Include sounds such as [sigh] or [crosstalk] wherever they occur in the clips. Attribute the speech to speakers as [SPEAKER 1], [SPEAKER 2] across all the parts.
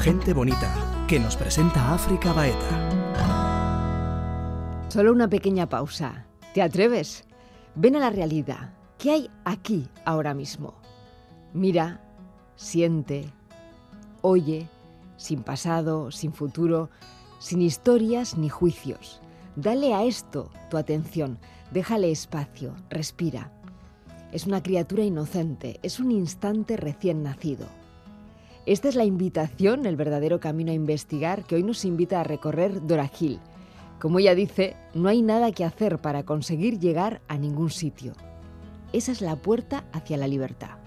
[SPEAKER 1] Gente bonita, que nos presenta África Baeta.
[SPEAKER 2] Solo una pequeña pausa. ¿Te atreves? Ven a la realidad. ¿Qué hay aquí ahora mismo? Mira, siente, oye, sin pasado, sin futuro, sin historias ni juicios. Dale a esto tu atención, déjale espacio, respira. Es una criatura inocente, es un instante recién nacido. Esta es la invitación, el verdadero camino a investigar que hoy nos invita a recorrer Dora Gil. Como ella dice, no hay nada que hacer para conseguir llegar a ningún sitio. Esa es la puerta hacia la libertad.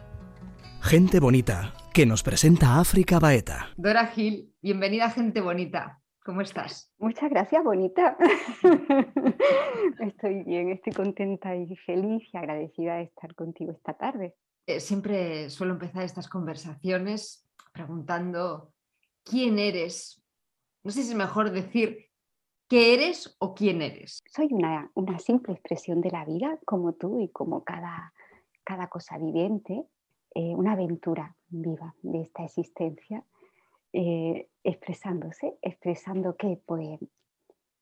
[SPEAKER 1] Gente bonita, que nos presenta África Baeta.
[SPEAKER 2] Dora Gil, bienvenida Gente bonita. ¿Cómo estás?
[SPEAKER 3] Muchas gracias, bonita. [laughs] estoy bien, estoy contenta y feliz y agradecida de estar contigo esta tarde.
[SPEAKER 2] Eh, siempre suelo empezar estas conversaciones preguntando quién eres. No sé si es mejor decir qué eres o quién eres.
[SPEAKER 3] Soy una, simple expresión de la vida, como tú y como cada, cada cosa viviente, eh, una aventura viva de esta existencia eh, expresándose, expresando que pues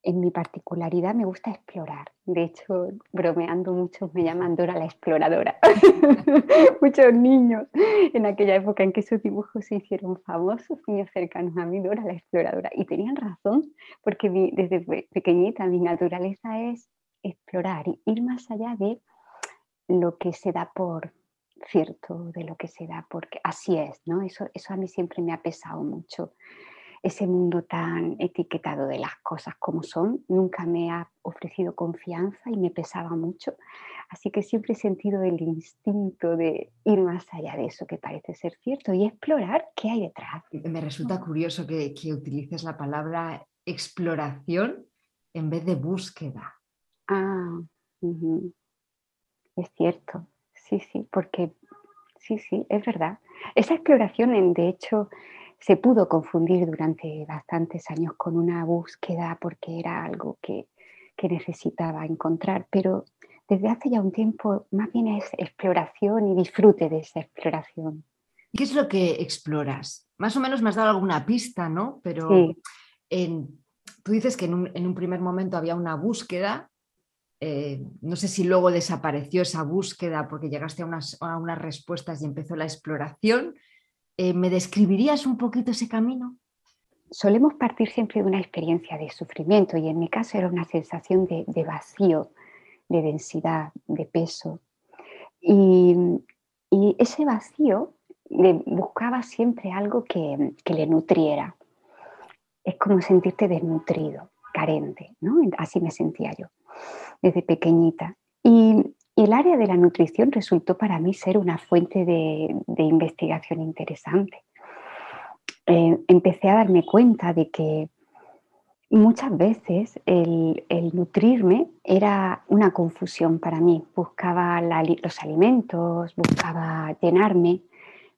[SPEAKER 3] en mi particularidad me gusta explorar. De hecho, bromeando muchos me llaman Dora la exploradora. [laughs] muchos niños en aquella época en que sus dibujos se hicieron famosos, niños cercanos a mí, Dora la exploradora. Y tenían razón, porque desde pequeñita mi naturaleza es explorar, ir más allá de lo que se da por, cierto de lo que se da, porque así es, ¿no? Eso, eso a mí siempre me ha pesado mucho. Ese mundo tan etiquetado de las cosas como son nunca me ha ofrecido confianza y me pesaba mucho. Así que siempre he sentido el instinto de ir más allá de eso que parece ser cierto y explorar qué hay detrás.
[SPEAKER 2] Me resulta curioso que, que utilices la palabra exploración en vez de búsqueda.
[SPEAKER 3] Ah, es cierto sí, sí, porque sí, sí, es verdad. Esa exploración, de hecho, se pudo confundir durante bastantes años con una búsqueda porque era algo que, necesitaba encontrar, pero desde hace ya un tiempo más bien es exploración y disfrute de esa exploración.
[SPEAKER 2] ¿Qué es lo que exploras? Más o menos me has dado alguna pista, ¿no? Pero tú dices que en un, en un, primer momento había una búsqueda eh, no sé si luego desapareció esa búsqueda porque llegaste a unas, respuestas y empezó la exploración. Eh, ¿Me describirías un poquito ese camino?
[SPEAKER 3] Solemos partir siempre de una experiencia de sufrimiento y en mi caso era una sensación de, vacío, de densidad, de peso. Y, ese vacío buscaba siempre algo que, que le nutriera. Es como sentirte desnutrido, carente, ¿no? Así me sentía yo desde pequeñita. Y, el área de la nutrición resultó para mí ser una fuente de, investigación interesante. Eh, empecé a darme cuenta de que muchas veces el, nutrirme era una confusión para mí. Buscaba los alimentos, buscaba llenarme,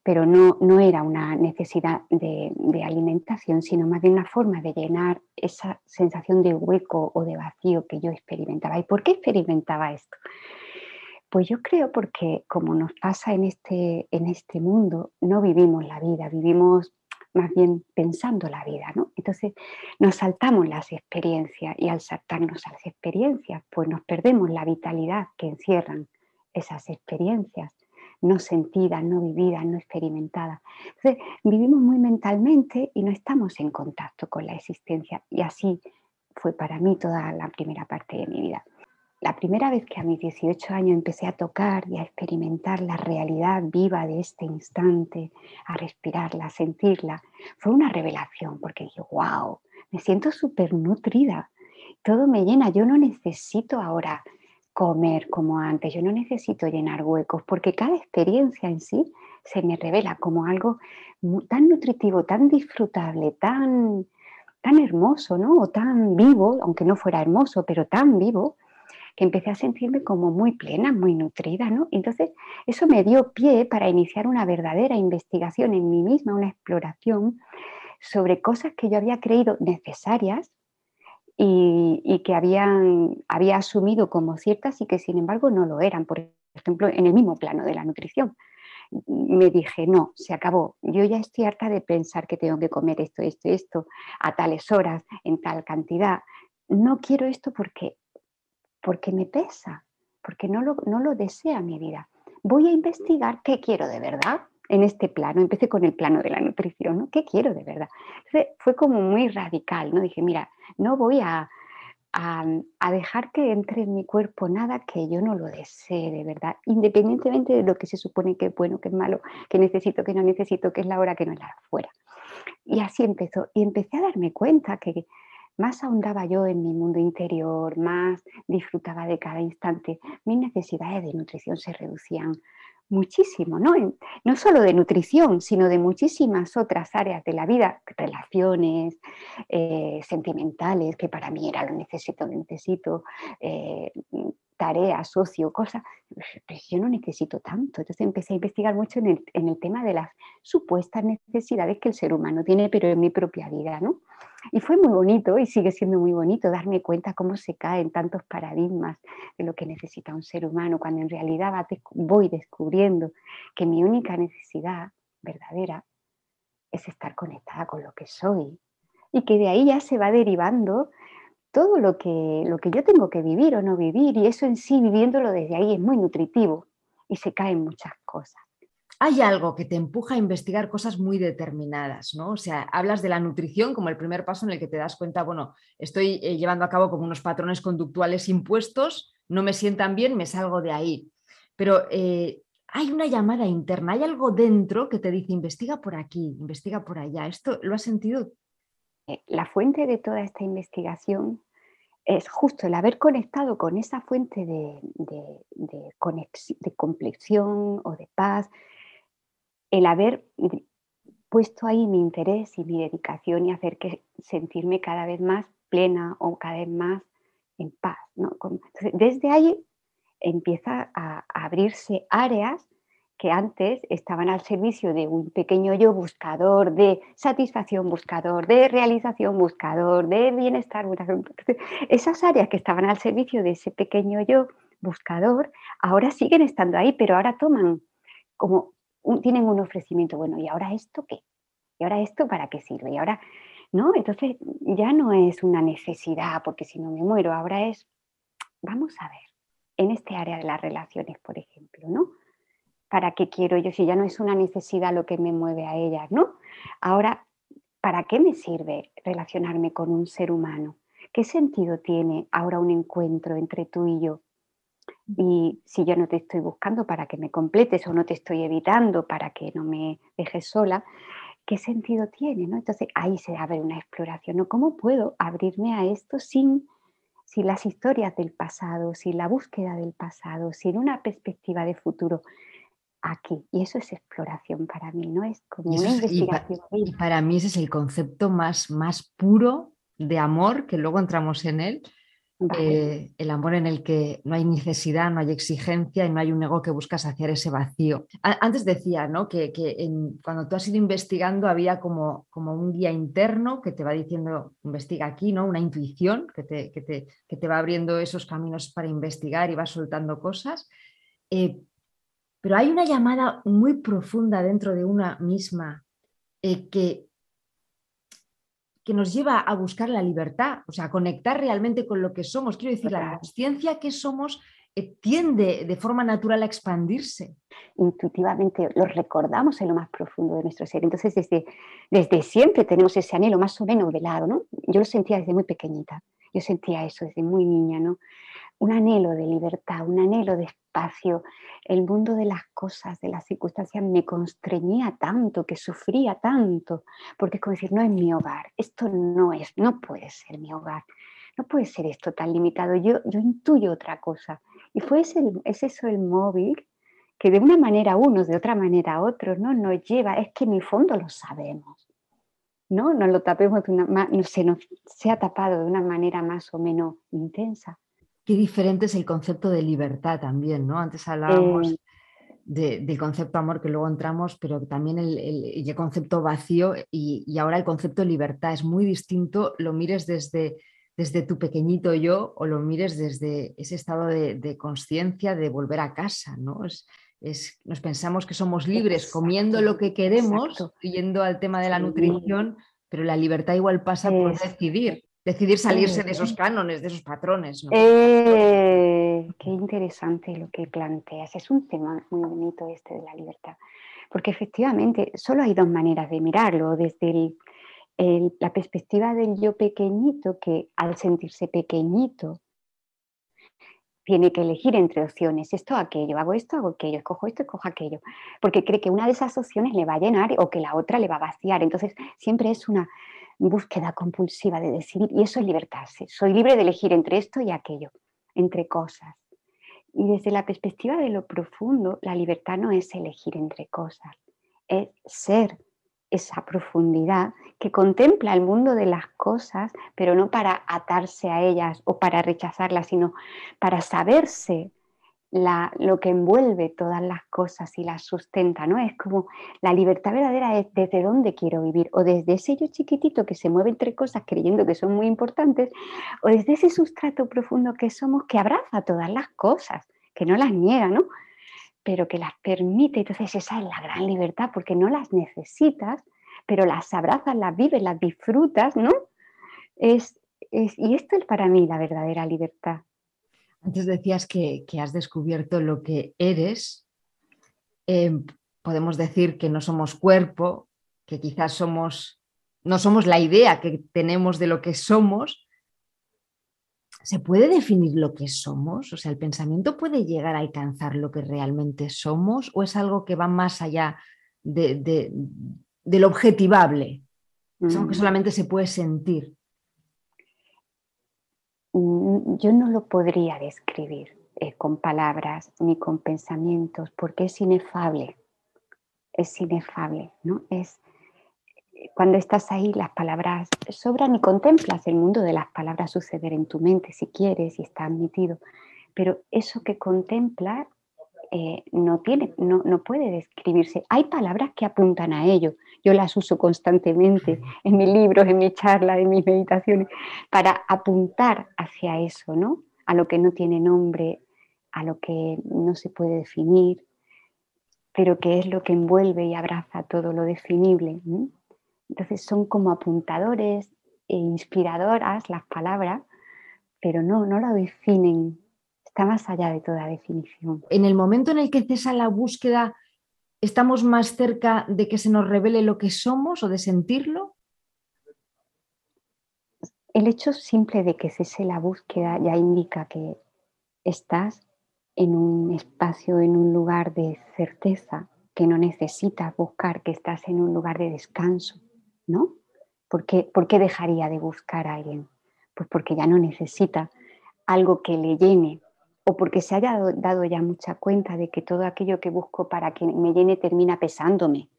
[SPEAKER 3] pero no, no era una necesidad de, alimentación, sino más bien una forma de llenar esa sensación de hueco o de vacío que yo experimentaba. ¿Y por qué experimentaba esto? Pues yo creo porque como nos pasa en este, en este mundo, no vivimos la vida, vivimos más bien pensando la vida, ¿no? Entonces nos saltamos las experiencias y al saltarnos las experiencias, pues nos perdemos la vitalidad que encierran esas experiencias no sentida, no vivida, no experimentada. Entonces, vivimos muy mentalmente y no estamos en contacto con la existencia. Y así fue para mí toda la primera parte de mi vida. La primera vez que a mis 18 años empecé a tocar y a experimentar la realidad viva de este instante, a respirarla, a sentirla, fue una revelación porque dije, wow, me siento súper nutrida, todo me llena, yo no necesito ahora comer como antes, yo no necesito llenar huecos, porque cada experiencia en sí se me revela como algo tan nutritivo, tan disfrutable, tan, tan hermoso, ¿no? O tan vivo, aunque no fuera hermoso, pero tan vivo, que empecé a sentirme como muy plena, muy nutrida, ¿no? Entonces, eso me dio pie para iniciar una verdadera investigación en mí misma, una exploración sobre cosas que yo había creído necesarias, y, que había asumido como ciertas y que sin embargo no lo eran, por ejemplo, en el mismo plano de la nutrición. me dije, no, se acabó. Yo ya estoy harta de pensar que tengo que comer esto, esto, esto, a tales horas, en tal cantidad. No quiero esto porque, porque me pesa, porque no lo, no lo desea mi vida. Voy a investigar qué quiero de verdad en este plano. Empecé con el plano de la nutrición, ¿no? ¿Qué quiero de verdad? fue como muy radical, ¿no? Dije, mira, no voy a, a, dejar que entre en mi cuerpo nada que yo no lo desee de verdad, independientemente de lo que se supone que es bueno, que es malo, que necesito, que no necesito, que es la hora, que no es la fuera. Y así empezó. Y empecé a darme cuenta que más ahondaba yo en mi mundo interior, más disfrutaba de cada instante, mis necesidades de nutrición se reducían muchísimo, ¿no? no solo de nutrición, sino de muchísimas otras áreas de la vida, relaciones eh, sentimentales, que para mí era lo necesito, lo necesito, eh, tareas, socio, cosas, yo no necesito tanto. Entonces empecé a investigar mucho en el, en el, tema de las supuestas necesidades que el ser humano tiene, pero en mi propia vida, ¿no? Y fue muy bonito y sigue siendo muy bonito darme cuenta cómo se caen tantos paradigmas de lo que necesita un ser humano, cuando en realidad voy descubriendo que mi única necesidad verdadera es estar conectada con lo que soy y que de ahí ya se va derivando todo lo que, lo que yo tengo que vivir o no vivir y eso en sí viviéndolo desde ahí es muy nutritivo y se caen muchas cosas
[SPEAKER 2] hay algo que te empuja a investigar cosas muy determinadas, ¿no? O sea, hablas de la nutrición como el primer paso en el que te das cuenta, bueno, estoy eh, llevando a cabo como unos patrones conductuales impuestos, no me sientan bien, me salgo de ahí. Pero eh, hay una llamada interna, hay algo dentro que te dice, investiga por aquí, investiga por allá. ¿Esto lo has sentido?
[SPEAKER 3] Eh, la fuente de toda esta investigación es justo el haber conectado con esa fuente de, de, de complexión o de paz, el haber puesto ahí mi interés y mi dedicación y hacer que sentirme cada vez más plena o cada vez más en paz. desde ahí empieza a, abrirse áreas que antes estaban al servicio de un pequeño yo buscador de satisfacción, buscador de realización, buscador de bienestar. [laughs] esas áreas que estaban al servicio de ese pequeño yo buscador, ahora siguen estando ahí, pero ahora toman como tienen un ofrecimiento, bueno, ¿y ahora esto qué? ¿Y ahora esto para qué sirve? Y ahora, ¿no? Entonces ya no es una necesidad, porque si no me muero, ahora es, vamos a ver, en este área de las relaciones, por ejemplo, ¿no? ¿Para qué quiero yo? Si ya no es una necesidad lo que me mueve a ellas, ¿no? Ahora, ¿para qué me sirve relacionarme con un ser humano? ¿Qué sentido tiene ahora un encuentro entre tú y yo? Y si yo no te estoy buscando para que me completes o no te estoy evitando para que no me dejes sola, ¿qué sentido tiene? ¿no? Entonces ahí se abre una exploración. ¿no? ¿Cómo puedo abrirme a esto sin, sin las historias del pasado, sin la búsqueda del pasado, sin una perspectiva de futuro? Aquí. Y eso es exploración para mí, ¿no? Es como una investigación.
[SPEAKER 2] Y, para mí ese es el concepto más, más puro de amor, que luego entramos en él, eh, el amor en el que no hay necesidad, no hay exigencia y no hay un ego que busca saciar ese vacío. antes decía ¿no? que, cuando tú has ido investigando había como, como, un guía interno que te va diciendo, investiga aquí, ¿no? una intuición que te, que te, que te va abriendo esos caminos para investigar y va soltando cosas. Eh, pero hay una llamada muy profunda dentro de una misma eh, que que nos lleva a buscar la libertad, o sea, a conectar realmente con lo que somos. Quiero decir, la conciencia que somos eh, tiende de forma natural a expandirse.
[SPEAKER 3] Intuitivamente lo recordamos en lo más profundo de nuestro ser. Entonces, desde, desde siempre tenemos ese anhelo más o menos velado, ¿no? Yo lo sentía desde muy pequeñita. Yo sentía eso desde muy niña, ¿no? Un anhelo de libertad, un anhelo de espacio. El mundo de las cosas, de las circunstancias me constreñía tanto, que sufría tanto, porque es como decir, no es mi hogar, esto no es, no puede ser mi hogar, no puede ser esto tan limitado, yo, yo intuyo otra cosa. Y fue ese, es eso el móvil que de una manera unos, de otra manera otros, ¿no? nos lleva, es que en el fondo lo sabemos. ¿no? Nos lo tapemos de una, se nos se ha tapado de una manera más o menos intensa,
[SPEAKER 2] Qué diferente es el concepto de libertad también, ¿no? Antes hablábamos del concepto amor que luego entramos, pero también el, concepto vacío y, ahora el concepto libertad es muy distinto, lo mires desde, desde tu pequeñito yo o lo mires desde ese estado de, conciencia de volver a casa, ¿no? Es, es, nos pensamos que somos libres comiendo lo que queremos, yendo al tema de la nutrición, pero la libertad igual pasa por decidir, decidir salirse de esos cánones, de esos patrones.
[SPEAKER 3] Eh, qué interesante lo que planteas. Es un tema muy bonito este de la libertad, porque efectivamente solo hay dos maneras de mirarlo, desde la perspectiva del yo pequeñito, que al sentirse pequeñito, tiene que elegir entre opciones, esto, aquello, hago esto, hago aquello, escojo esto, escojo aquello, porque cree que una de esas opciones le va a llenar o que la otra le va a vaciar. Entonces, siempre es una búsqueda compulsiva de decidir y eso es libertarse. Soy libre de elegir entre esto y aquello, entre cosas. Y desde la perspectiva de lo profundo, la libertad no es elegir entre cosas, es ser esa profundidad que contempla el mundo de las cosas, pero no para atarse a ellas o para rechazarlas, sino para saberse lo que envuelve todas las cosas y las sustenta, ¿no? Es como la libertad verdadera es desde dónde quiero vivir, o desde ese yo chiquitito que se mueve entre cosas creyendo que son muy importantes, o desde ese sustrato profundo que somos que abraza todas las cosas, que no las niega, ¿no? pero que las permite. Entonces esa es la gran libertad, porque no las necesitas, pero las abrazas, las vives, las disfrutas, ¿no? Es, y esto es para mí la verdadera libertad.
[SPEAKER 2] Antes decías que, has descubierto lo que eres. Em, podemos decir que no somos cuerpo, que quizás somos, no somos la idea que tenemos de lo que somos, ¿Se puede definir lo que somos? O sea, ¿el pensamiento puede llegar a alcanzar lo que realmente somos o es algo que va más allá de, lo objetivable? Es algo que mm. solamente se puede sentir.
[SPEAKER 3] Yo no lo podría describir eh, con palabras ni con pensamientos porque es inefable. Es inefable, ¿no? Es, cuando estás ahí las palabras sobran y contemplas el mundo de las palabras suceder en tu mente si quieres y está admitido. Pero eso que contemplas eh, no, tiene, no, no, puede describirse. Hay palabras que apuntan a ello. Yo las uso constantemente en mis libros, en mis charlas, en mis meditaciones, para apuntar hacia eso, ¿no? A lo que no tiene nombre, a lo que no se puede definir, pero que es lo que envuelve y abraza todo lo definible. Entonces son como apuntadores e inspiradoras las palabras, pero no, no lo definen, está más allá de toda definición.
[SPEAKER 2] En el momento en el que cesa la búsqueda, ¿estamos más cerca de que se nos revele lo que somos o de sentirlo?
[SPEAKER 3] El hecho simple de que cese la búsqueda ya indica que estás en un espacio, en un lugar de certeza, que no necesitas buscar, que estás en un lugar de descanso. ¿no? ¿Por qué, dejaría de buscar a alguien? Pues porque ya no necesita algo que le llene o porque se haya dado ya mucha cuenta de que todo aquello que busco para que me llene termina pesándome.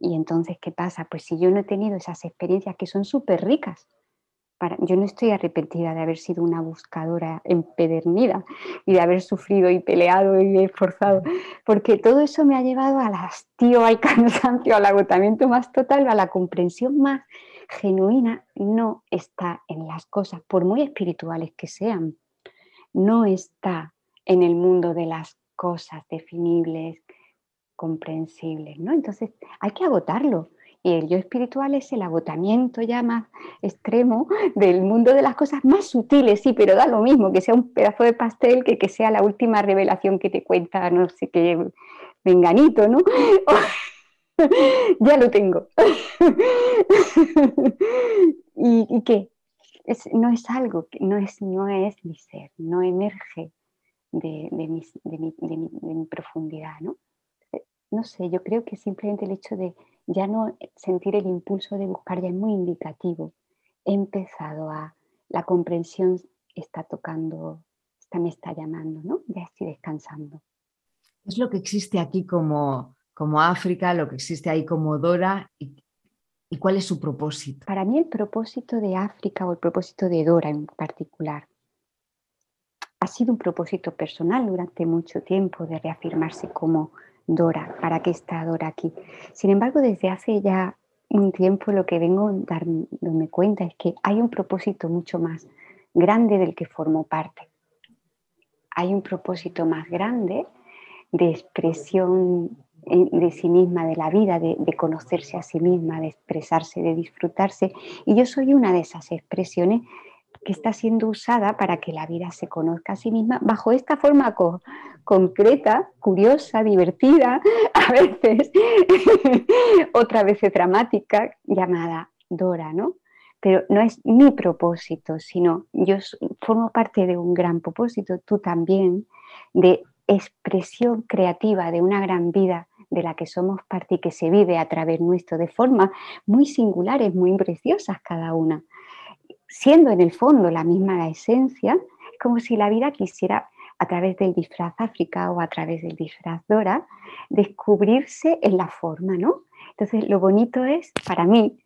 [SPEAKER 3] Y entonces, ¿qué pasa? Pues si yo no he tenido esas experiencias que son súper ricas, yo no estoy arrepentida de haber sido una buscadora empedernida y de haber sufrido y peleado y esforzado, porque todo eso me ha llevado al hastío, al [laughs] cansancio, al agotamiento más total, a la comprensión más genuina, no está en las cosas, por muy espirituales que sean, no está en el mundo de las cosas definibles, comprensibles, ¿no? Entonces hay que agotarlo y el yo espiritual es el agotamiento ya más extremo del mundo de las cosas más sutiles, sí, pero da lo mismo que sea un pedazo de pastel que que sea la última revelación que te cuenta, no sé qué, menganito, ¿no? [laughs] ya lo tengo. [laughs] ¿Y, qué? No es algo, no es, no es mi ser, no emerge de, mi, de mi profundidad, ¿no? No sé, yo creo que simplemente el hecho de ya no sentir el impulso de buscar ya es muy indicativo. He empezado a, la comprensión está tocando, está, me está llamando, ¿no? Ya estoy descansando.
[SPEAKER 2] Es lo que existe aquí como, como África, lo que existe ahí como Dora y cuál es su propósito.
[SPEAKER 3] Para mí el propósito de África o el propósito de Dora en particular ha sido un propósito personal durante mucho tiempo de reafirmarse como Dora, ¿para qué está Dora aquí? Sin embargo, desde hace ya un tiempo lo que vengo darme cuenta es que hay un propósito mucho más grande del que formo parte. Hay un propósito más grande de expresión de sí misma, de la vida, de, conocerse a sí misma, de expresarse, de disfrutarse. Y yo soy una de esas expresiones que está siendo usada para que la vida se conozca a sí misma bajo esta forma concreta, curiosa, divertida, [laughs] a veces, [laughs] otra vez dramática, llamada Dora, ¿no? Pero no es mi propósito, sino yo formo parte de un gran propósito, tú también, de expresión creativa de una gran vida de la que somos parte y que se vive a través nuestro de formas muy singulares, muy preciosas cada una. Siendo en el fondo la misma esencia, es como si la vida quisiera a través del disfraz África o a través del disfraz Dora, descubrirse en la forma, ¿no? Entonces, lo bonito es, para mí,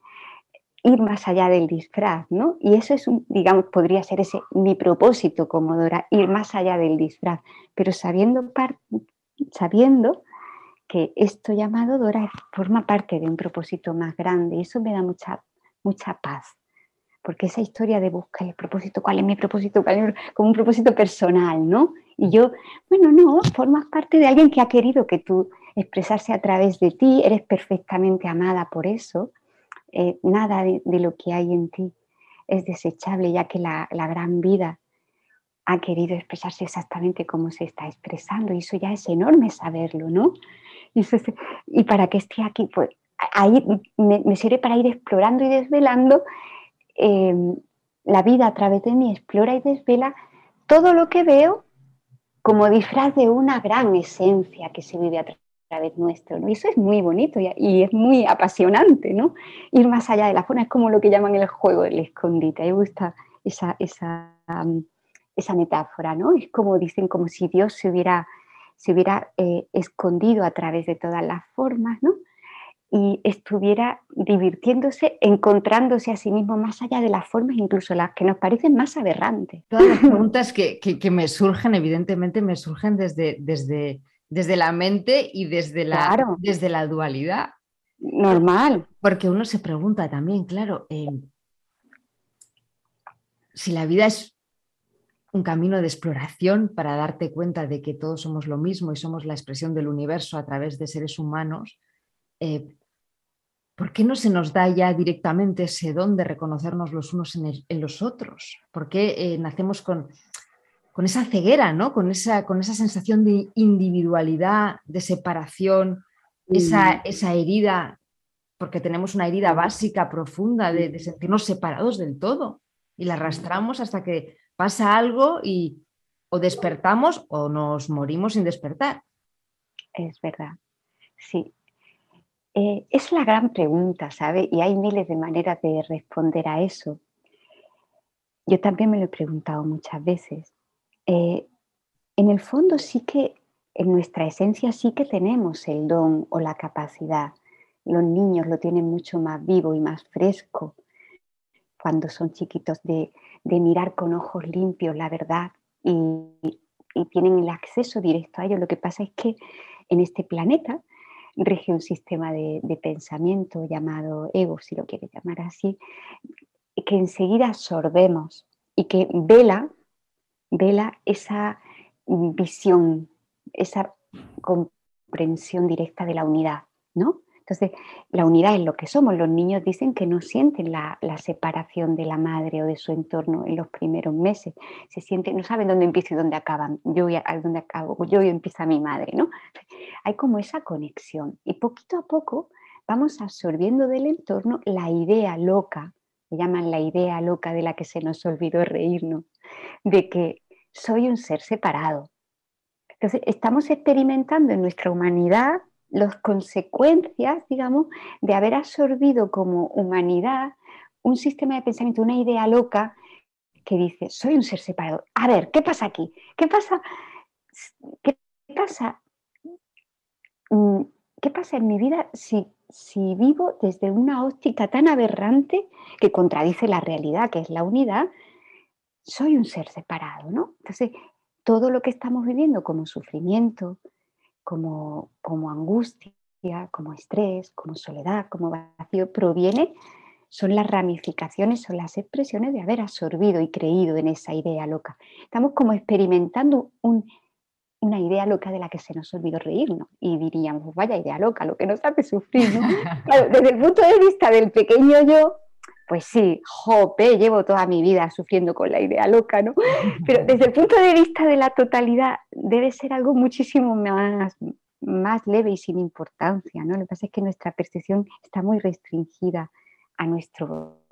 [SPEAKER 3] ir más allá del disfraz, ¿no? Y eso es, un, digamos, podría ser ese mi propósito como Dora, ir más allá del disfraz, pero sabiendo, sabiendo que esto llamado Dora forma parte de un propósito más grande y eso me da mucha, mucha paz. Porque esa historia de buscar el propósito, cuál es mi propósito, como un propósito personal, ¿no? Y yo, bueno, no, formas parte de alguien que ha querido que tú expresarse a través de ti, eres perfectamente amada por eso, eh, nada de, lo que hay en ti es desechable, ya que la, gran vida ha querido expresarse exactamente como se está expresando y eso ya es enorme saberlo, ¿no? [laughs] Y, para que esté aquí, pues ahí me, sirve para ir explorando y desvelando em, la vida a través de mí, explora y desvela todo lo que veo como disfraz de una gran esencia que se vive a través nuestro. ¿no? Y eso es muy bonito y, es muy apasionante, ¿no? Ir más allá de la forma, es como lo que llaman el juego del escondite. Me gusta esa, esa, esa metáfora, ¿no? Es como dicen, como si Dios se hubiera se hubiera eh, escondido a través de todas las formas, ¿no? Y estuviera divirtiéndose, encontrándose a sí mismo más allá de las formas, incluso las que nos parecen más aberrantes.
[SPEAKER 2] Todas las preguntas que, me surgen, evidentemente, me surgen desde, desde, desde la mente y desde la, desde la dualidad.
[SPEAKER 3] Normal.
[SPEAKER 2] Porque uno se pregunta también, claro, eh, si la vida es un camino de exploración para darte cuenta de que todos somos lo mismo y somos la expresión del universo a través de seres humanos, eh, ¿por qué no se nos da ya directamente ese don de reconocernos los unos en, los otros? ¿Por qué eh, nacemos con, con, esa ceguera, ¿no? con, esa, con esa sensación de individualidad, de separación, esa, esa herida, porque tenemos una herida básica, profunda, de, de sentirnos separados del todo y la arrastramos hasta que pasa algo y o despertamos o nos morimos sin despertar.
[SPEAKER 3] Es verdad, sí. Eh, es la gran pregunta, ¿sabe? Y hay miles de maneras de responder a eso. Yo también me lo he preguntado muchas veces. Eh, en el fondo sí que, en nuestra esencia sí que tenemos el don o la capacidad. Los niños lo tienen mucho más vivo y más fresco cuando son chiquitos de, mirar con ojos limpios la verdad y, tienen el acceso directo a ello. Lo que pasa es que en este planeta rige un sistema de, pensamiento llamado ego, si lo quieres llamar así, que enseguida absorbemos y que vela, vela esa visión, esa comprensión directa de la unidad, ¿no? Entonces, la unidad es lo que somos. Los niños dicen que no sienten la, separación de la madre o de su entorno en los primeros meses. Se sienten, no saben dónde empieza y dónde acaban. Yo dónde acabo, yo y empieza mi madre, ¿no? Hay como esa conexión. Y poquito a poco vamos absorbiendo del entorno la idea loca, se llaman la idea loca de la que se nos olvidó reírnos, de que soy un ser separado. Entonces, estamos experimentando en nuestra humanidad las consecuencias, digamos, de haber absorbido como humanidad un sistema de pensamiento, una idea loca que dice, soy un ser separado. A ver, ¿qué pasa aquí? ¿Qué pasa? ¿Qué pasa? Mm, ¿Qué pasa en mi vida si, si vivo desde una óptica tan aberrante que contradice la realidad, que es la unidad? Soy un ser separado, ¿no? Entonces, todo lo que estamos viviendo como sufrimiento, como, como angustia, como estrés, como soledad, como vacío, proviene, son las ramificaciones, son las expresiones de haber absorbido y creído en esa idea loca. Estamos como experimentando un una idea loca de la que se nos olvidó reírnos y diríamos, vaya idea loca, lo que nos hace sufrir. [laughs] desde el punto de vista del pequeño yo, pues sí, jope, llevo toda mi vida sufriendo con la idea loca, ¿no? [laughs] Pero desde el punto de vista de la totalidad debe ser algo muchísimo más, más leve y sin importancia, ¿no? Lo que pasa es que nuestra percepción está muy restringida a nuestro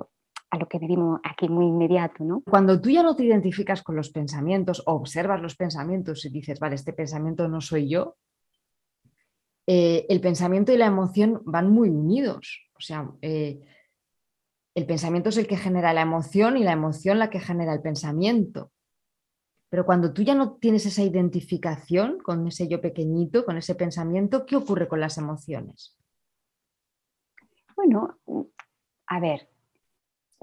[SPEAKER 3] a lo que vivimos aquí muy inmediato, ¿no?
[SPEAKER 2] Cuando tú ya no te identificas con los pensamientos o observas los pensamientos y dices, vale, este pensamiento no soy yo, eh, el pensamiento y la emoción van muy unidos. O sea, eh, el pensamiento es el que genera la emoción y la emoción la que genera el pensamiento. Pero cuando tú ya no tienes esa identificación con ese yo pequeñito, con ese pensamiento, ¿qué ocurre con las emociones?
[SPEAKER 3] Bueno, a ver,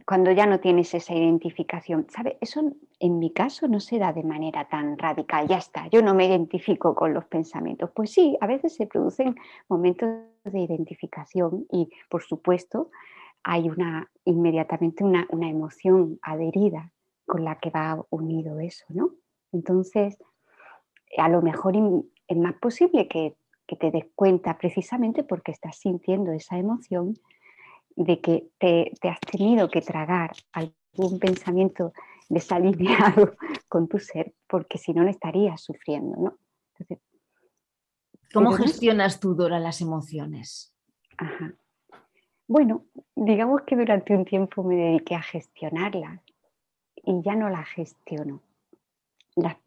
[SPEAKER 3] cuando ya no tienes esa identificación, ¿sabe? Eso en mi caso no se da de manera tan radical, ya está, yo no me identifico con los pensamientos. Pues sí, a veces se producen momentos de identificación y, por supuesto, hay una, inmediatamente una, emoción adherida con la que va unido eso, ¿no? Entonces, a lo mejor es más posible que, te des cuenta precisamente porque estás sintiendo esa emoción de que te, has tenido que tragar algún pensamiento desalineado [laughs] con tu ser, porque si no, no estarías sufriendo, ¿no?
[SPEAKER 2] ¿Cómo gestionas tú, Dora, las emociones?
[SPEAKER 3] Ajá. Bueno, digamos que durante un tiempo me dediqué a gestionarlas y ya no las gestiono.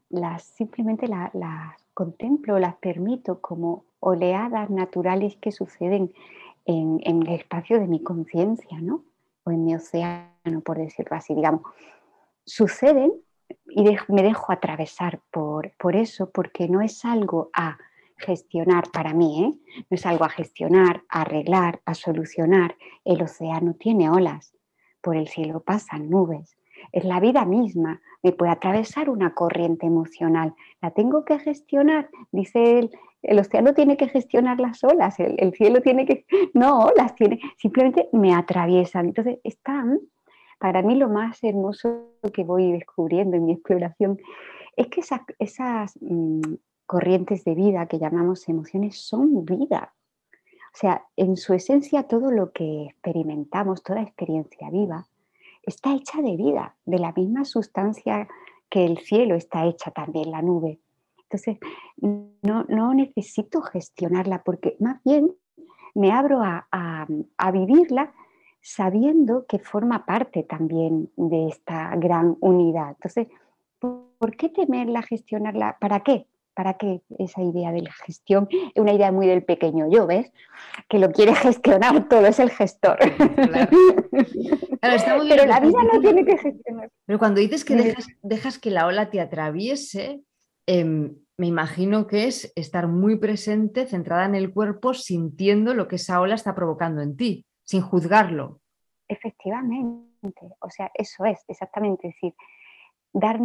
[SPEAKER 3] Las, simplemente las, contemplo, las permito como oleadas naturales que suceden en, el espacio de mi conciencia, ¿no? O en mi océano, por decirlo así, digamos. Suceden y me dejo atravesar por, por eso, porque no es algo a gestionar para mí, ¿eh? no es algo a gestionar, a arreglar, a solucionar. El océano tiene olas, por el cielo pasan nubes. Es la vida misma, me puede atravesar una corriente emocional. ¿La tengo que gestionar? Dice él, el océano tiene que gestionar las olas, el, cielo tiene que... No, las tiene, simplemente me atraviesan. Entonces están, para mí lo más hermoso que voy descubriendo en mi exploración es que esas, esas mm, corrientes de vida que llamamos emociones son vida. O sea, en su esencia todo lo que experimentamos, toda experiencia viva, está hecha de vida, de la misma sustancia que el cielo está hecha también, la nube. Entonces, no, no necesito gestionarla porque más bien me abro a, a vivirla sabiendo que forma parte también de esta gran unidad. Entonces, ¿por qué temerla, gestionarla? ¿Para qué? ¿Para qué esa idea de la gestión? Es una idea muy del pequeño yo, ¿ves? Que lo quiere gestionar todo, es el gestor. [laughs] Pero la vida no tiene que gestionar.
[SPEAKER 2] Pero cuando dices que dejas, que la ola te atraviese, em, me imagino que es estar muy presente, centrada en el cuerpo, sintiendo lo que esa ola está provocando en ti, sin juzgarlo.
[SPEAKER 3] Efectivamente, o sea, eso es, exactamente. decir, dar,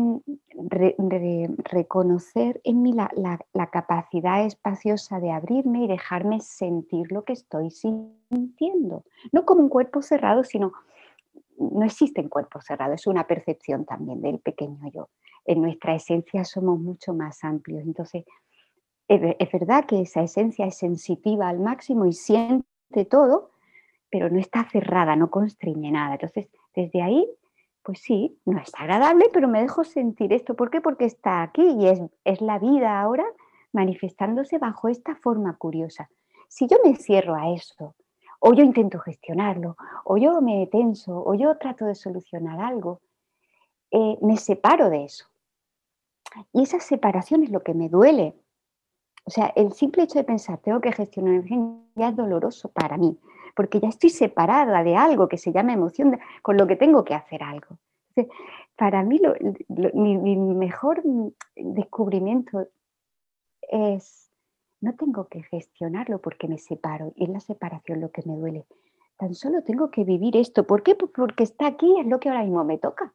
[SPEAKER 3] reconocer en mí la, capacidad espaciosa de abrirme y dejarme sentir lo que estoy sintiendo. No como un cuerpo cerrado, sino no existe en cuerpo cerrado, es una percepción también del pequeño yo. En nuestra esencia somos mucho más amplios. Entonces, es verdad que esa esencia es sensitiva al máximo y siente todo, pero no está cerrada, no constriñe nada. Entonces, desde ahí pues sí, no es agradable, pero me dejo sentir esto. ¿Por qué? Porque está aquí y es, es la vida ahora manifestándose bajo esta forma curiosa. Si yo me cierro a eso, o yo intento gestionarlo, o yo me tenso, o yo trato de solucionar algo, eh, me separo de eso. Y esa separación es lo que me duele. O sea, el simple hecho de pensar, tengo que gestionar ya es doloroso para mí porque ya estoy separada de algo que se llama emoción, con lo que tengo que hacer algo. para mí mi, mejor descubrimiento es, no tengo que gestionarlo porque me separo, y es la separación lo que me duele. Tan solo tengo que vivir esto. ¿Por qué? Pues porque está aquí, es lo que ahora mismo me toca.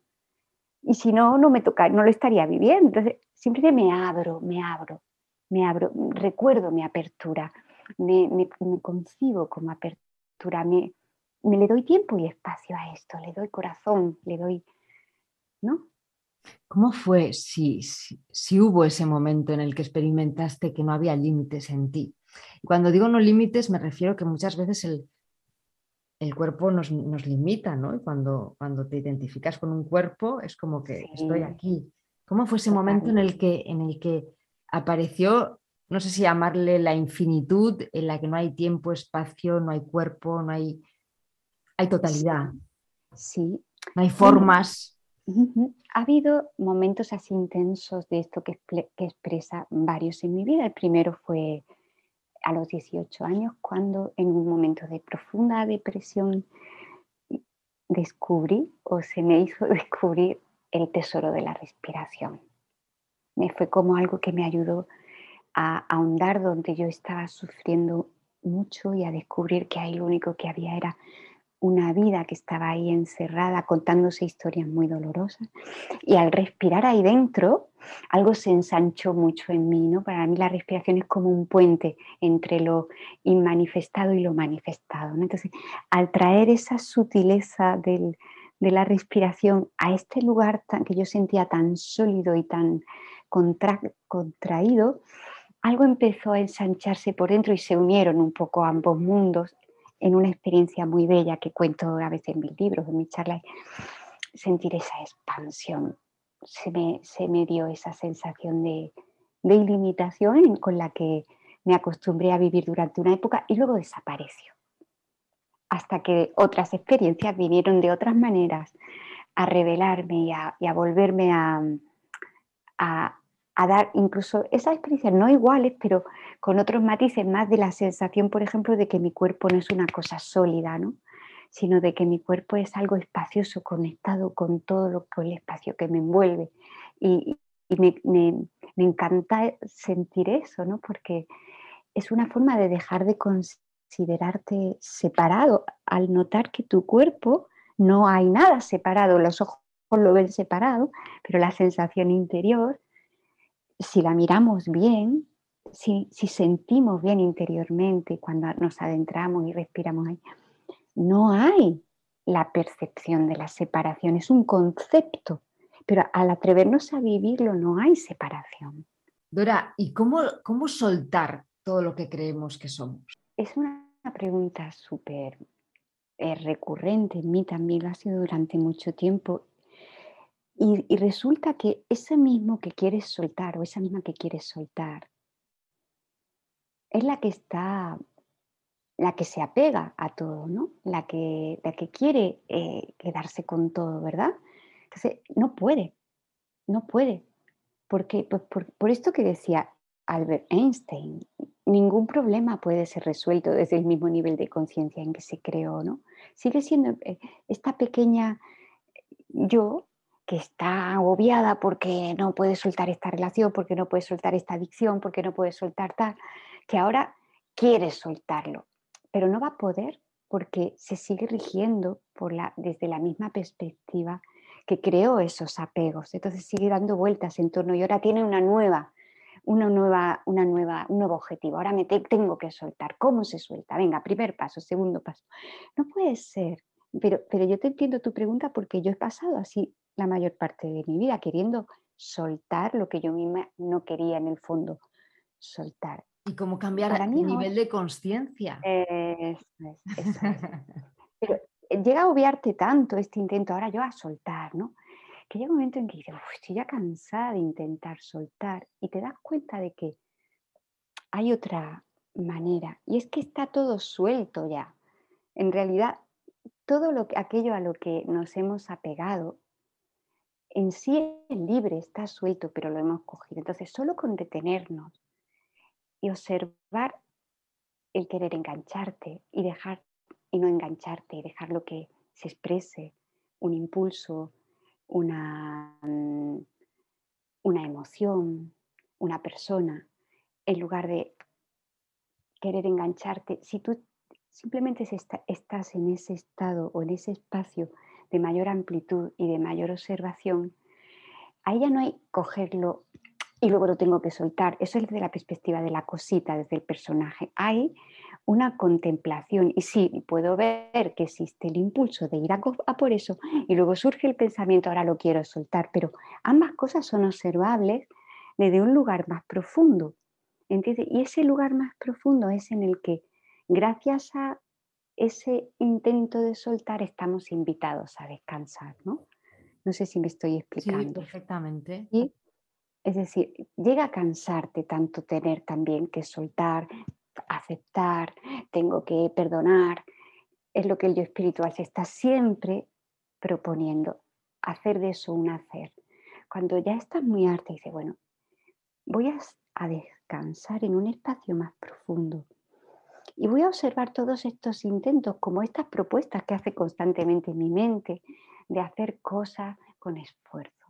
[SPEAKER 3] Y si no, no me toca, no lo estaría viviendo. Entonces, siempre me abro, me abro, me abro, recuerdo mi apertura, me, me concibo como apertura me, le doy tiempo y espacio a esto, le doy corazón, le doy, ¿no?
[SPEAKER 2] ¿Cómo fue si, si, hubo ese momento en el que experimentaste que no había límites en ti? Cuando digo no límites me refiero que muchas veces el, el cuerpo nos, limita, ¿no? Y cuando, cuando te identificas con un cuerpo es como que estoy aquí. ¿Cómo fue ese momento en el, que, en el que apareció, no sé si llamarle la infinitud, en la que no hay tiempo, espacio, no hay cuerpo, no hay, hay totalidad?
[SPEAKER 3] Sí.
[SPEAKER 2] No hay formas.
[SPEAKER 3] Ha habido momentos así intensos de esto que, que expresa varios en mi vida. El primero fue a los 18 años, cuando en un momento de profunda depresión descubrí o se me hizo [laughs] descubrir el tesoro de la respiración. Me fue como algo que me ayudó a ahondar donde yo estaba sufriendo mucho y a descubrir que ahí lo único que había era una vida que estaba ahí encerrada contándose historias muy dolorosas y al respirar ahí dentro algo se ensanchó mucho en mí, ¿no? Para mí la respiración es como un puente entre lo inmanifestado y lo manifestado, Entonces, al traer esa sutileza de la respiración a este lugar que yo sentía tan sólido y tan contraído, algo empezó a ensancharse por dentro y se unieron un poco ambos mundos en una experiencia muy bella que cuento a veces en mis libros, en mis charlas, sentir esa expansión. Se me, se me dio esa sensación de, de ilimitación con la que me acostumbré a vivir durante una época y luego desapareció. Hasta que otras experiencias vinieron de otras maneras a revelarme y a, volverme a, a, a dar incluso esas experiencias no iguales, pero con otros matices más de la sensación, por ejemplo, de que mi cuerpo no es una cosa sólida, ¿no? sino de que mi cuerpo es algo espacioso, conectado con todo lo que el espacio que me envuelve. Y, me, me, encanta sentir eso, ¿no? porque es una forma de dejar de considerarte separado al notar que tu cuerpo no hay nada separado, los ojos lo ven separado, pero la sensación interior si la miramos bien, si, sentimos bien interiormente cuando nos adentramos y respiramos ahí, no hay la percepción de la separación, es un concepto, pero al atrevernos a vivirlo no hay separación.
[SPEAKER 2] Dora, ¿y cómo, cómo soltar todo lo que creemos que somos?
[SPEAKER 3] Es una pregunta súper eh, recurrente, en mí también lo ha sido durante mucho tiempo y, resulta que ese mismo que quieres soltar o esa misma que quieres soltar es la que está, la que se apega a todo, ¿no? La que, la que quiere eh, quedarse con todo, ¿verdad? Entonces, no puede, no puede. Porque, pues, por, esto que decía Albert Einstein, ningún problema puede ser resuelto desde el mismo nivel de conciencia en que se creó, ¿no? Sigue siendo eh, esta pequeña yo que está agobiada porque no puede soltar esta relación, porque no puede soltar esta adicción, porque no puede soltar tal, que ahora quiere soltarlo, pero no va a poder porque se sigue rigiendo desde la misma perspectiva que creó esos apegos. Entonces sigue dando vueltas en torno y ahora tiene una nueva, una nueva, una nueva, un nuevo objetivo. Ahora me tengo que soltar. ¿Cómo se suelta? Venga, primer paso, segundo paso. No puede ser. Pero, pero yo te entiendo tu pregunta porque yo he pasado así la mayor parte de mi vida, queriendo soltar lo que yo misma no quería en el fondo soltar.
[SPEAKER 2] ¿Y cómo cambiar el nivel de conciencia? [laughs]
[SPEAKER 3] Pero eh, llega a obviarte tanto este intento, ahora yo a soltar, ¿no? Que llega un momento en que dices, estoy ya cansada de intentar soltar y te das cuenta de que hay otra manera y es que está todo suelto ya. En realidad, todo lo, aquello a lo que nos hemos apegado en sí es libre, está suelto, pero lo hemos cogido. Entonces, solo con detenernos y observar el querer engancharte y dejar y no engancharte y dejar lo que se exprese, un impulso, una, mm, una emoción, una persona, en lugar de querer engancharte, si tú simplemente estás en ese estado o en ese espacio de mayor amplitud y de mayor observación, ahí ya no hay cogerlo y luego lo tengo que soltar. Eso es desde la perspectiva de la cosita, desde el personaje. Hay una contemplación y sí, puedo ver que existe el impulso de ir a, por eso y luego surge el pensamiento, ahora lo quiero soltar, pero ambas cosas son observables desde un lugar más profundo. ¿entiendes? Y ese lugar más profundo es en el que, gracias a ese intento de soltar, estamos invitados a descansar, ¿no? No sé si me estoy explicando. Sí,
[SPEAKER 2] perfectamente.
[SPEAKER 3] Es decir, llega a cansarte tanto tener también que soltar, aceptar, tengo que perdonar. Es lo que el yo espiritual se está siempre proponiendo, hacer de eso un hacer. Cuando ya estás muy harta, dice, bueno, voy a, a descansar en un espacio más profundo. Y voy a observar todos estos intentos, como estas propuestas que hace constantemente mi mente, de hacer cosas con esfuerzo.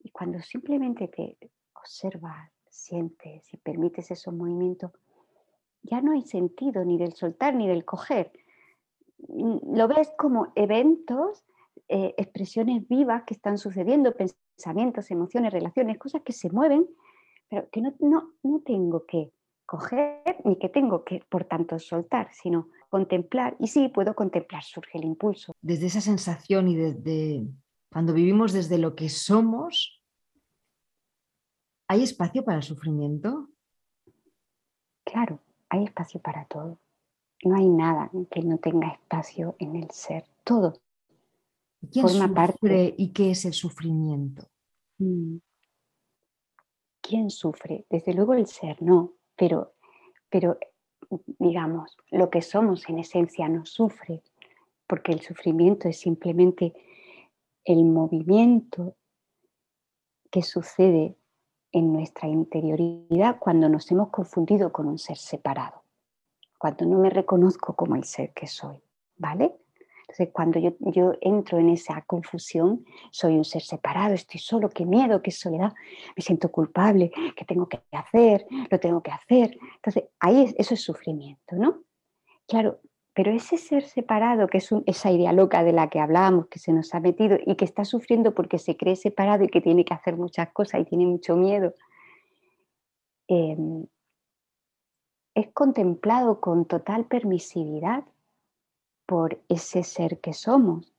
[SPEAKER 3] Y cuando simplemente te observas, sientes y permites esos movimientos, ya no hay sentido ni del soltar ni del coger. Mm, lo ves como eventos, eh, expresiones vivas que están sucediendo, pensamientos, emociones, relaciones, cosas que se mueven, pero que no, no, no tengo que coger ni que tengo que, por tanto, soltar, sino contemplar. Y sí, puedo contemplar, surge el impulso.
[SPEAKER 2] Desde esa sensación y desde cuando vivimos desde lo que somos, ¿hay espacio para el sufrimiento?
[SPEAKER 3] Claro, hay espacio para todo. No hay nada que no tenga espacio en el ser. Todo.
[SPEAKER 2] ¿Quién forma parte. ¿Y qué es el sufrimiento? Mm.
[SPEAKER 3] ¿Quién sufre? Desde luego el ser, no. Pero, pero, digamos, lo que somos en esencia no sufre, porque el sufrimiento es simplemente el movimiento que sucede en nuestra interioridad cuando nos hemos confundido con un ser separado, cuando no me reconozco como el ser que soy, ¿vale? Entonces, cuando yo, entro en esa confusión, soy un ser separado, estoy solo, qué miedo, qué soledad, me siento culpable, qué tengo que hacer, lo tengo que hacer. Entonces, ahí eso es sufrimiento, ¿no? Claro, pero ese ser separado, que es esa idea loca de la que hablábamos, que se nos ha metido y que está sufriendo porque se cree separado y que tiene que hacer muchas cosas y tiene mucho miedo, em, es contemplado con total permisividad por ese ser que somos.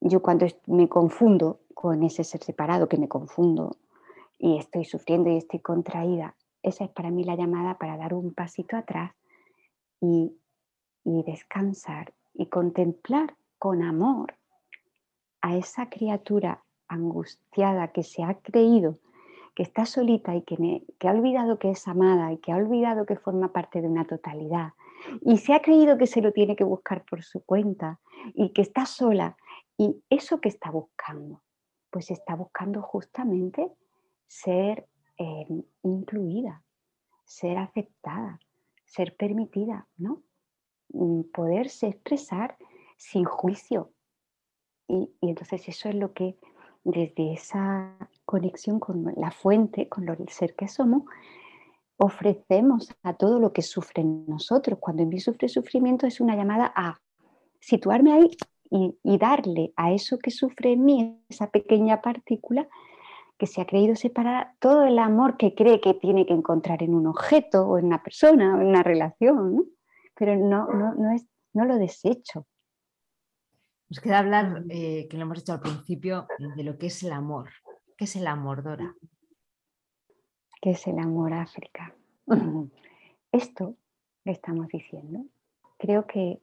[SPEAKER 3] Yo cuando me confundo con ese ser separado, que me confundo y estoy sufriendo y estoy contraída, esa es para mí la llamada para dar un pasito atrás y y descansar y contemplar con amor a esa criatura angustiada que se ha creído que está solita y que, que, ha olvidado que es amada y que ha olvidado que forma parte de una totalidad y se ha creído que se lo tiene que buscar por su cuenta y que está sola y eso que está buscando, pues está buscando justamente ser eh, incluida, ser aceptada, ser permitida, ¿no? Mm, poderse expresar sin juicio. Y, entonces eso es lo que desde esa conexión con la fuente, con el ser que somos, ofrecemos a todo lo que sufre en nosotros. Cuando en mí sufre sufrimiento es una llamada a situarme ahí y, darle a eso que sufre en mí, esa pequeña partícula que se ha creído separar, todo el amor que cree que tiene que encontrar en un objeto o en una persona o en una relación. ¿no? pero no, no, no, es, no lo desecho.
[SPEAKER 2] Nos queda hablar, eh, que lo hemos dicho al principio, de lo que es el amor. ¿Qué es el amor, Dora?
[SPEAKER 3] ¿Qué es el amor, África? [laughs] Esto le estamos diciendo. Creo que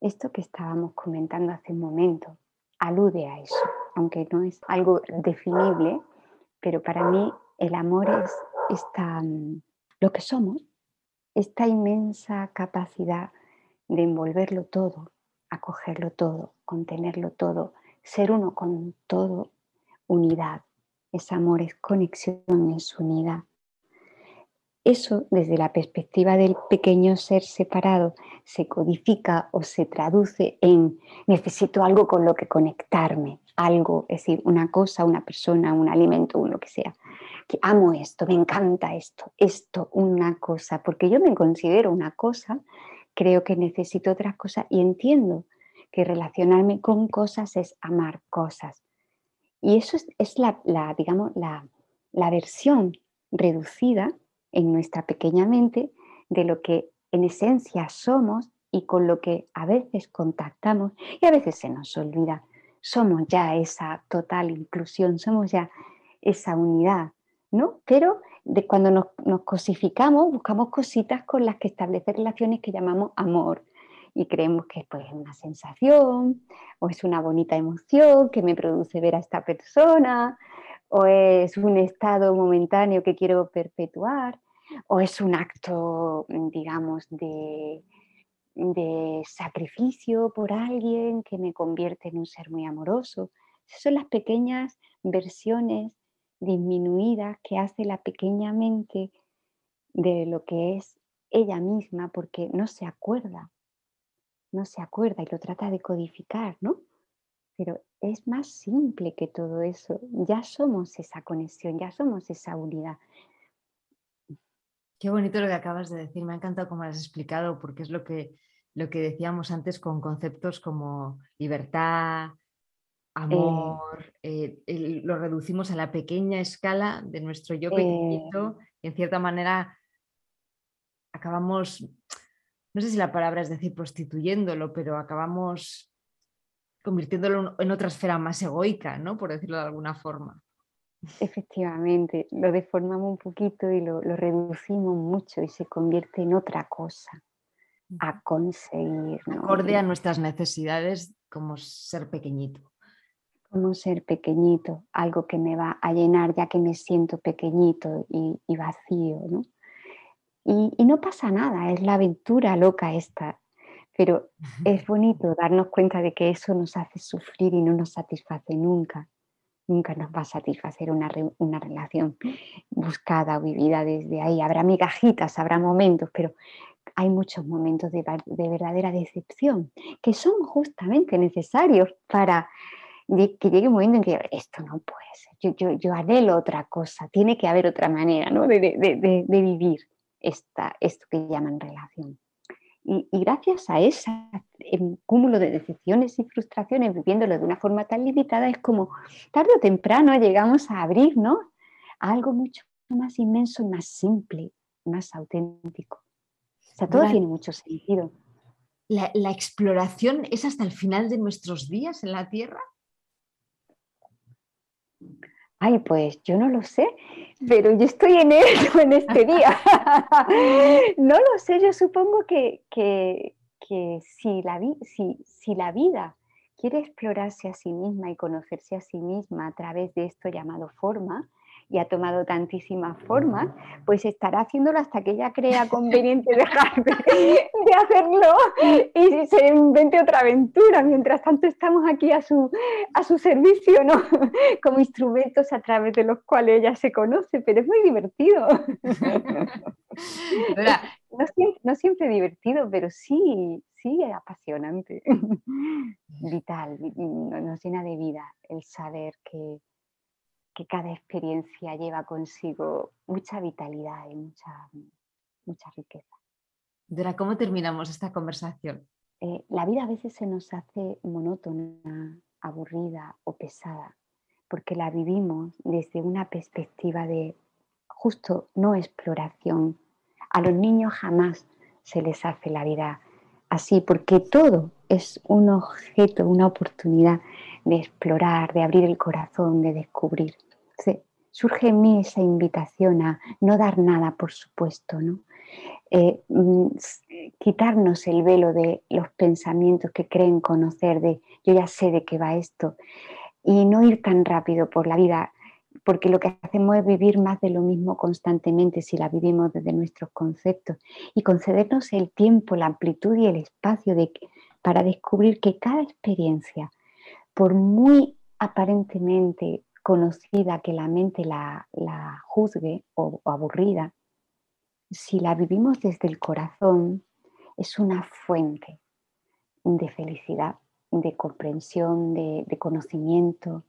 [SPEAKER 3] esto que estábamos comentando hace un momento alude a eso, aunque no es algo definible, pero para mí el amor es esta, mm, lo que somos esta inmensa capacidad de envolverlo todo, acogerlo todo, contenerlo todo, ser uno con todo, unidad. Es amor, es conexión, es unidad. Eso, desde la perspectiva del pequeño ser separado, se codifica o se traduce en necesito algo con lo que conectarme, algo, es decir, una cosa, una persona, un alimento, un lo que sea que amo esto, me encanta esto, esto, una cosa, porque yo me considero una cosa, creo que necesito otras cosas y entiendo que relacionarme con cosas es amar cosas. Y eso es, la, digamos, la, la versión reducida en nuestra pequeña mente de lo que en esencia somos y con lo que a veces contactamos y a veces se nos olvida. Somos ya esa total inclusión, somos ya esa unidad, ¿no? Pero de cuando nos, nos cosificamos, buscamos cositas con las que establecer relaciones que llamamos amor y creemos que pues, es una sensación o es una bonita emoción que me produce ver a esta persona o es un estado momentáneo que quiero perpetuar o es un acto, digamos, de, de sacrificio por alguien que me convierte en un ser muy amoroso. Esas son las pequeñas versiones disminuidas que hace la pequeña mente de lo que es ella misma porque no se acuerda, no se acuerda y lo trata de codificar, ¿no? Pero es más simple que todo eso. Ya somos esa conexión, ya somos esa unidad.
[SPEAKER 2] Qué bonito lo que acabas de decir, me ha encantado cómo lo has explicado, porque es lo que, lo que decíamos antes con conceptos como libertad, eh. amor, eh, lo reducimos a la pequeña escala de nuestro yo pequeñito eh. y en cierta manera acabamos, no sé si la palabra es decir prostituyéndolo, pero acabamos convirtiéndolo en otra esfera más egoica, ¿no? Por decirlo de alguna forma.
[SPEAKER 3] Efectivamente, lo deformamos un poquito y lo, reducimos mucho y se convierte en otra cosa a conseguir.
[SPEAKER 2] Acorde a nuestras necesidades como ser pequeñito.
[SPEAKER 3] Como ser pequeñito, algo que me va a llenar ya que me siento pequeñito y, vacío. ¿no? Y, y, no pasa nada, es la aventura loca esta. Pero es bonito darnos cuenta de que eso nos hace sufrir y no nos satisface nunca nunca nos va a satisfacer una, relación buscada o vivida desde ahí. Habrá migajitas, habrá momentos, pero hay muchos momentos de, verdadera decepción que son justamente necesarios para que llegue un momento en que esto no puede ser, yo, yo, anhelo otra cosa, tiene que haber otra manera de, vivir esta, esto que llaman relación. Y, gracias a ese cúmulo de decepciones y frustraciones, viviéndolo de una forma tan limitada, es como tarde o temprano llegamos a abrir a algo mucho más inmenso, más simple, más auténtico. O sea, todo tiene mucho sentido.
[SPEAKER 2] ¿La, ¿La exploración es hasta el final de nuestros días en la Tierra?
[SPEAKER 3] Ay, pues yo no lo sé, pero yo estoy en eso en este día. [laughs] no lo sé, yo supongo que, si, la si la vida quiere explorarse a sí misma y conocerse a sí misma a través de esto llamado forma, y ha tomado tantísimas formas, pues estará haciéndolo hasta que ella crea conveniente dejar de, hacerlo y se invente otra aventura. Mientras tanto estamos aquí a su, a su servicio, ¿no? Como instrumentos a través de los cuales ella se conoce, pero es muy divertido. [laughs] No siempre, no siempre divertido, pero sí, sí apasionante, [laughs] vital, nos llena de vida el saber que, que cada experiencia lleva consigo mucha vitalidad y mucha, mucha riqueza.
[SPEAKER 2] Dora, ¿cómo terminamos esta conversación?
[SPEAKER 3] Eh, la vida a veces se nos hace monótona, aburrida o pesada, porque la vivimos desde una perspectiva de justo no exploración. A los niños jamás se les hace la vida así, porque todo es un objeto, una oportunidad de explorar, de abrir el corazón, de descubrir. surge en mí esa invitación a no dar nada, por supuesto, ¿no? Eh, mm, quitarnos el velo de los pensamientos que creen conocer, de yo ya sé de qué va esto, y no ir tan rápido por la vida, porque lo que hacemos es vivir más de lo mismo constantemente si la vivimos desde nuestros conceptos, y concedernos el tiempo, la amplitud y el espacio de, para descubrir que cada experiencia, por muy aparentemente conocida que la mente la, juzgue o, aburrida, si la vivimos desde el corazón, es una fuente de felicidad, de comprensión, de, conocimiento.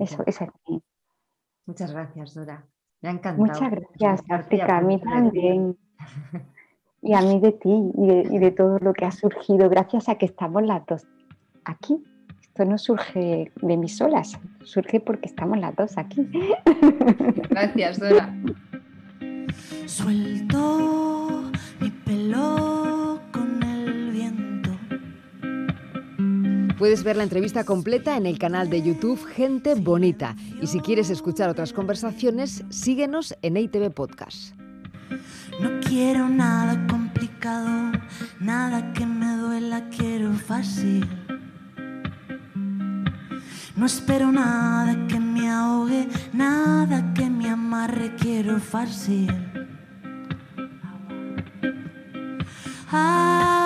[SPEAKER 2] Eso, eso es. Muchas gracias, Dora. Me ha encantado.
[SPEAKER 3] Muchas gracias, Arteca. A mí también. [laughs] Y a mí de ti y de, todo lo que ha surgido, gracias a que estamos las dos aquí. Esto no surge de mis solas, surge porque estamos las dos aquí.
[SPEAKER 2] Gracias, Dora.
[SPEAKER 4] Suelto.
[SPEAKER 2] Puedes ver la entrevista completa en el canal de YouTube Gente Bonita. Y si quieres escuchar otras conversaciones, síguenos en ITV Podcast.
[SPEAKER 4] No quiero nada complicado, nada que me duela, quiero fácil. No espero nada que me ahogue, nada que me amarre, quiero fácil. Ah,